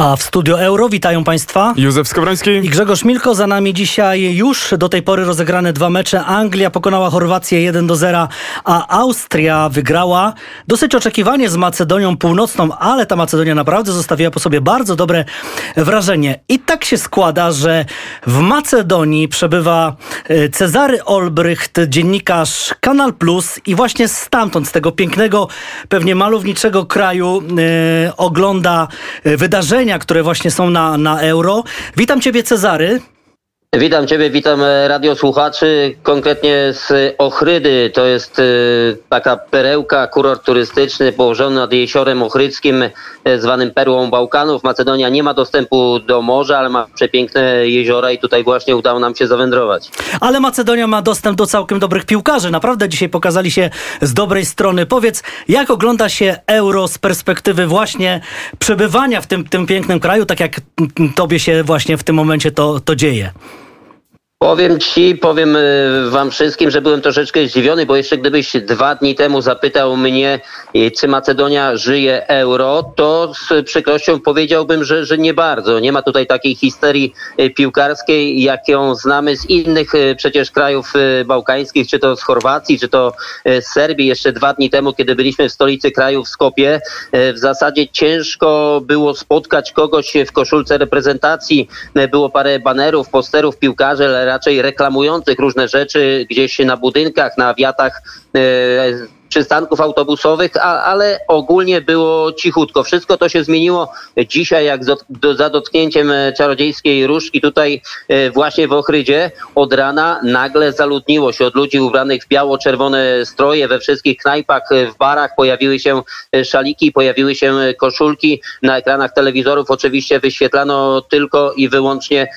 A w Studio Euro witają Państwa Józef Skowroński i Grzegorz Milko. Za nami dzisiaj już do tej pory rozegrane dwa mecze. Anglia pokonała Chorwację 1 do 0, a Austria wygrała dosyć oczekiwanie z Macedonią Północną, ale ta Macedonia naprawdę zostawiła po sobie bardzo dobre wrażenie. I tak się składa, że w Macedonii przebywa e, Cezary Olbrycht, dziennikarz Kanal Plus i właśnie stamtąd, z tego pięknego, pewnie malowniczego kraju e, ogląda e, wydarzenia które właśnie są na, na euro. Witam Ciebie, Cezary. Witam Ciebie, witam e, radiosłuchaczy, konkretnie z Ochrydy. To jest e, taka perełka, kurort turystyczny położony nad jeziorem ochrydzkim, e, zwanym perłą Bałkanów. Macedonia nie ma dostępu do morza, ale ma przepiękne jeziora i tutaj właśnie udało nam się zawędrować. Ale Macedonia ma dostęp do całkiem dobrych piłkarzy. Naprawdę dzisiaj pokazali się z dobrej strony. Powiedz, jak ogląda się euro z perspektywy właśnie przebywania w tym, tym pięknym kraju, tak jak tobie się właśnie w tym momencie to, to dzieje? Powiem ci, powiem y, wam wszystkim, że byłem troszeczkę zdziwiony, bo jeszcze gdybyś dwa dni temu zapytał mnie, y, czy Macedonia żyje euro, to z przykrością powiedziałbym, że, że nie bardzo. Nie ma tutaj takiej histerii y, piłkarskiej, jak ją znamy z innych przecież krajów bałkańskich, czy to z Chorwacji, czy to z Serbii. Jeszcze dwa dni temu, kiedy byliśmy w stolicy kraju w Skopie, w zasadzie ciężko było spotkać kogoś w koszulce reprezentacji. Było parę banerów, posterów piłkarzy, raczej reklamujących różne rzeczy gdzieś na budynkach, na wiatach e, przystanków autobusowych, a, ale ogólnie było cichutko. Wszystko to się zmieniło dzisiaj, jak do, za dotknięciem e, czarodziejskiej różki tutaj e, właśnie w Ochrydzie od rana nagle zaludniło się od ludzi ubranych w biało-czerwone stroje we wszystkich knajpach, e, w barach pojawiły się szaliki, pojawiły się koszulki. Na ekranach telewizorów oczywiście wyświetlano tylko i wyłącznie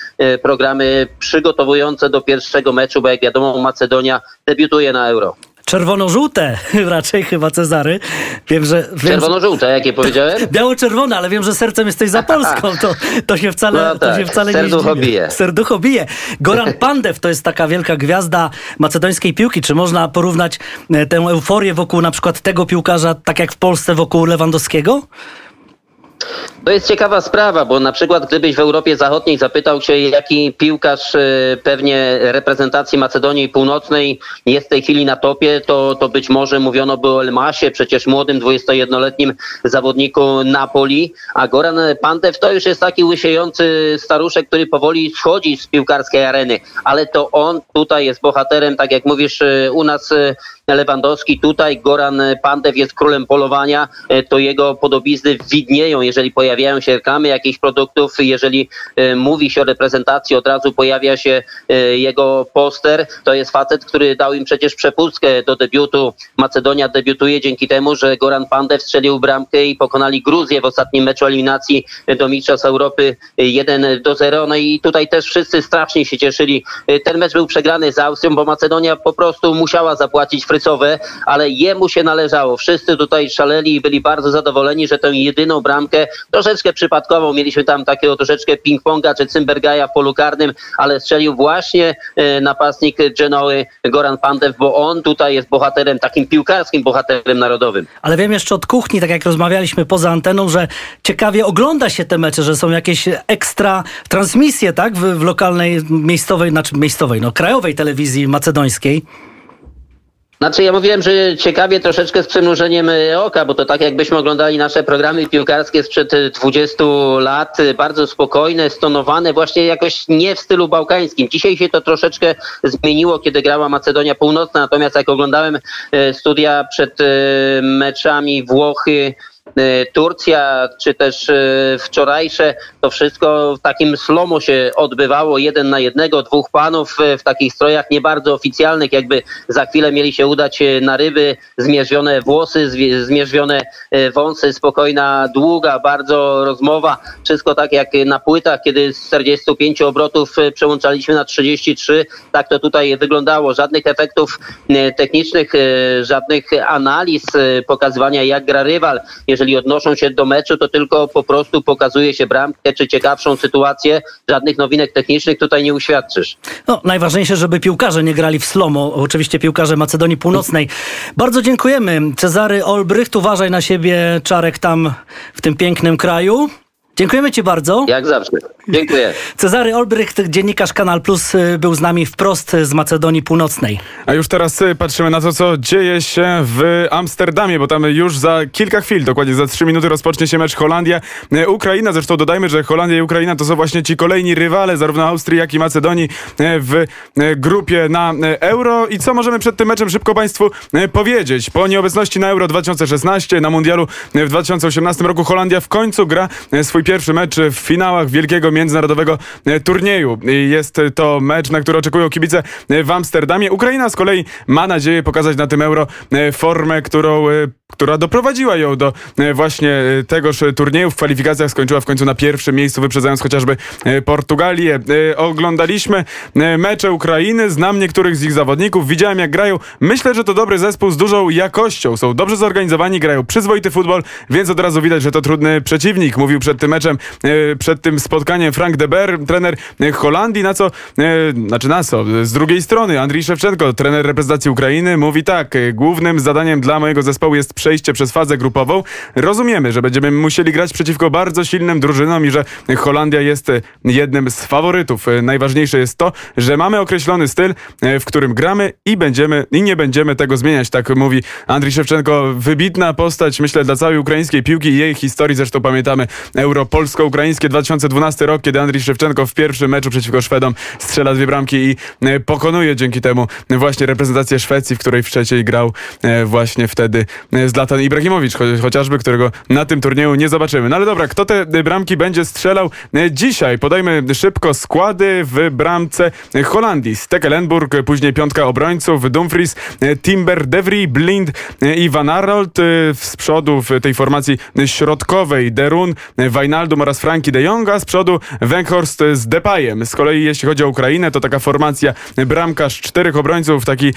programy przygotowujące do pierwszego meczu, bo jak wiadomo Macedonia debiutuje na Euro. Czerwono-żółte raczej chyba Cezary. Wiem, że... Wiem, Czerwono-żółte, jakie powiedziałem? Biało-czerwone, ale wiem, że sercem jesteś za Polską. To, to się wcale, no tak. to się wcale Serducho nie bije. Serducho bije. Goran Pandev to jest taka wielka gwiazda macedońskiej piłki. Czy można porównać e, tę euforię wokół na przykład tego piłkarza, tak jak w Polsce wokół Lewandowskiego? To jest ciekawa sprawa, bo na przykład gdybyś w Europie Zachodniej zapytał się, jaki piłkarz e, pewnie reprezentacji Macedonii Północnej jest w tej chwili na topie, to, to być może mówiono by o Elmasie, przecież młodym 21-letnim zawodniku Napoli, a Goran Pantew to już jest taki łysiejący staruszek, który powoli schodzi z piłkarskiej areny, ale to on tutaj jest bohaterem, tak jak mówisz, e, u nas e, Lewandowski, tutaj Goran Pandew jest królem polowania, to jego podobizny widnieją, jeżeli pojawiają się reklamy jakichś produktów, jeżeli e, mówi się o reprezentacji, od razu pojawia się e, jego poster. To jest facet, który dał im przecież przepustkę do debiutu. Macedonia debiutuje dzięki temu, że Goran Pandev strzelił bramkę i pokonali Gruzję w ostatnim meczu eliminacji do Mistrzostw Europy 1 do 0. No i tutaj też wszyscy strasznie się cieszyli. E, ten mecz był przegrany z Austrią, bo Macedonia po prostu musiała zapłacić frycowe, ale jemu się należało. Wszyscy tutaj szaleli i byli bardzo zadowoleni, że tę jedyną bramkę troszeczkę przypadkowo. Mieliśmy tam takiego troszeczkę ping-ponga czy Cymbergaja w polu karnym, ale strzelił właśnie e, napastnik Genoły Goran Pandev, bo on tutaj jest bohaterem, takim piłkarskim bohaterem narodowym. Ale wiem jeszcze od kuchni, tak jak rozmawialiśmy poza anteną, że ciekawie ogląda się te mecze, że są jakieś ekstra transmisje, tak? W, w lokalnej, miejscowej, znaczy miejscowej, no krajowej telewizji macedońskiej. Znaczy ja mówiłem, że ciekawie troszeczkę z przymrużeniem e, oka, bo to tak jakbyśmy oglądali nasze programy piłkarskie sprzed 20 e, lat, e, bardzo spokojne, stonowane, właśnie jakoś nie w stylu bałkańskim. Dzisiaj się to troszeczkę zmieniło, kiedy grała Macedonia Północna, natomiast jak oglądałem studia przed meczami Włochy, Turcja, czy też e, wczorajsze, to wszystko w takim slomo się odbywało, jeden na jednego, dwóch panów e, w takich strojach nie bardzo oficjalnych, jakby za chwilę mieli się udać na ryby, zmierzwione włosy, zmierzwione wąsy, spokojna, długa, bardzo rozmowa, wszystko tak jak na płytach, kiedy z 45 obrotów przełączaliśmy na 33, tak to tutaj wyglądało. Żadnych efektów technicznych, żadnych analiz, pokazywania jak gra rywal. Jeżeli jeżeli odnoszą się do meczu, to tylko po prostu pokazuje się bramkę czy ciekawszą sytuację. Żadnych nowinek technicznych tutaj nie uświadczysz. No, najważniejsze, żeby piłkarze nie grali w slomo. Oczywiście piłkarze Macedonii Północnej. Bardzo dziękujemy. Cezary Olbrycht, uważaj na siebie, Czarek, tam w tym pięknym kraju. Dziękujemy Ci bardzo. Jak zawsze. Dziękuję. Cezary Olbrycht, dziennikarz Kanal Plus, y, był z nami wprost z Macedonii Północnej. A już teraz y, patrzymy na to, co dzieje się w Amsterdamie, bo tam już za kilka chwil, dokładnie za trzy minuty rozpocznie się mecz Holandia-Ukraina. Zresztą dodajmy, że Holandia i Ukraina to są właśnie ci kolejni rywale zarówno Austrii, jak i Macedonii y, w grupie na Euro. I co możemy przed tym meczem szybko Państwu powiedzieć? Po nieobecności na Euro 2016, na Mundialu w 2018 roku Holandia w końcu gra swój pierwszy mecz w finałach wielkiego międzynarodowego e, turnieju. Jest to mecz, na który oczekują kibice e, w Amsterdamie. Ukraina z kolei ma nadzieję pokazać na tym euro e, formę, którą która doprowadziła ją do właśnie tegoż turnieju. W kwalifikacjach skończyła w końcu na pierwszym miejscu, wyprzedzając chociażby Portugalię. Oglądaliśmy mecze Ukrainy, znam niektórych z ich zawodników, widziałem jak grają. Myślę, że to dobry zespół z dużą jakością. Są dobrze zorganizowani, grają przyzwoity futbol, więc od razu widać, że to trudny przeciwnik. Mówił przed tym meczem, przed tym spotkaniem Frank de Beer, trener Holandii, na co, e, znaczy na co, z drugiej strony Andrii Szewczenko, trener reprezentacji Ukrainy, mówi tak, e, głównym zadaniem dla mojego zespołu jest przejście przez fazę grupową. Rozumiemy, że będziemy musieli grać przeciwko bardzo silnym drużynom i że Holandia jest e, jednym z faworytów. E, najważniejsze jest to, że mamy określony styl, e, w którym gramy i będziemy, i nie będziemy tego zmieniać, tak mówi Andrii Szewczenko. Wybitna postać, myślę, dla całej ukraińskiej piłki i jej historii, zresztą pamiętamy Euro polsko-ukraińskie 2012 rok, kiedy Andrii Szewczenko w pierwszym meczu przeciwko Szwedom strzela dwie bramki i e, pokonuje dzięki temu właśnie reprezentację Szwecji, w której w trzeciej grał e, właśnie wtedy e, Zlatan Ibrahimowicz, chociażby, którego na tym turnieju nie zobaczymy. No ale dobra, kto te bramki będzie strzelał dzisiaj? Podajmy szybko składy w bramce Holandii. Stekelenburg, później piątka obrońców, Dumfries, Timber, Devry, Blind i Van Arnold. Z przodu w tej formacji środkowej Derun, Wijnaldum oraz Frankie de Jonga. Z przodu Weghorst z Depayem. Z kolei jeśli chodzi o Ukrainę, to taka formacja bramkarz czterech obrońców, taki e,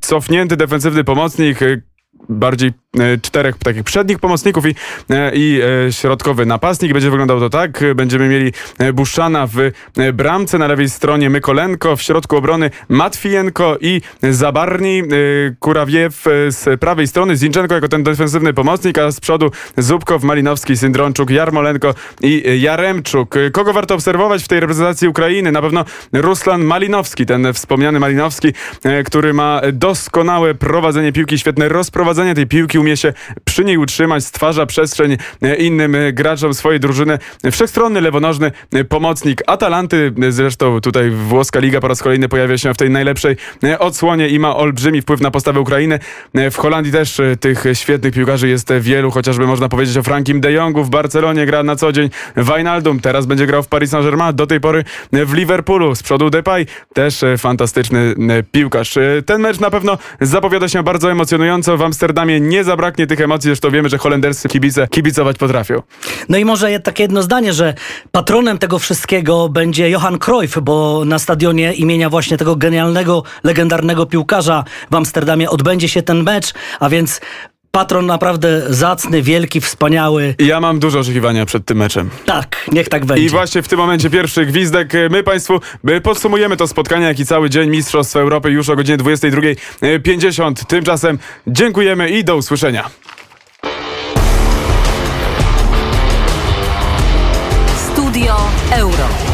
cofnięty defensywny pomocnik, e, bardziej E, czterech takich przednich pomocników i, e, i e, środkowy napastnik. Będzie wyglądał to tak. Będziemy mieli Buszana w bramce, na lewej stronie Mykolenko, w środku obrony Matwijenko i Zabarni, Kurawiew z prawej strony, Zinczenko jako ten defensywny pomocnik, a z przodu Zubkow, Malinowski, Syndronczuk, Jarmolenko i Jaremczuk. Kogo warto obserwować w tej reprezentacji Ukrainy? Na pewno Ruslan Malinowski, ten wspomniany Malinowski, który ma doskonałe prowadzenie piłki, świetne rozprowadzenie tej piłki, umie się przy niej utrzymać, stwarza przestrzeń e, innym e, graczom swojej drużyny. Wszechstronny, lewonożny e, pomocnik Atalanty, zresztą tutaj włoska liga po raz kolejny pojawia się w tej najlepszej odsłonie i ma olbrzymi wpływ na postawę Ukrainy. W Holandii też tych świetnych piłkarzy jest wielu, chociażby można powiedzieć o Frankim de Jongu w Barcelonie gra na co dzień, Wijnaldum teraz będzie grał w Paris Saint-Germain, do tej pory w Liverpoolu, z przodu Depay, też fantastyczny piłkarz. Ten mecz na pewno zapowiada się bardzo emocjonująco, w Amsterdamie nie za zabraknie tych emocji, zresztą wiemy, że holenderscy kibice kibicować potrafią. No i może takie jedno zdanie, że patronem tego wszystkiego będzie Johan Cruyff, bo na stadionie imienia właśnie tego genialnego, legendarnego piłkarza w Amsterdamie odbędzie się ten mecz, a więc patron naprawdę zacny, wielki, wspaniały. Ja mam dużo oczekiwania przed tym meczem. Tak, niech tak będzie. I właśnie w tym momencie pierwszy gwizdek. My Państwu podsumujemy to spotkanie, jak i cały dzień Mistrzostw Europy już o godzinie 22.50. Tymczasem dziękujemy i do usłyszenia. Studio Euro.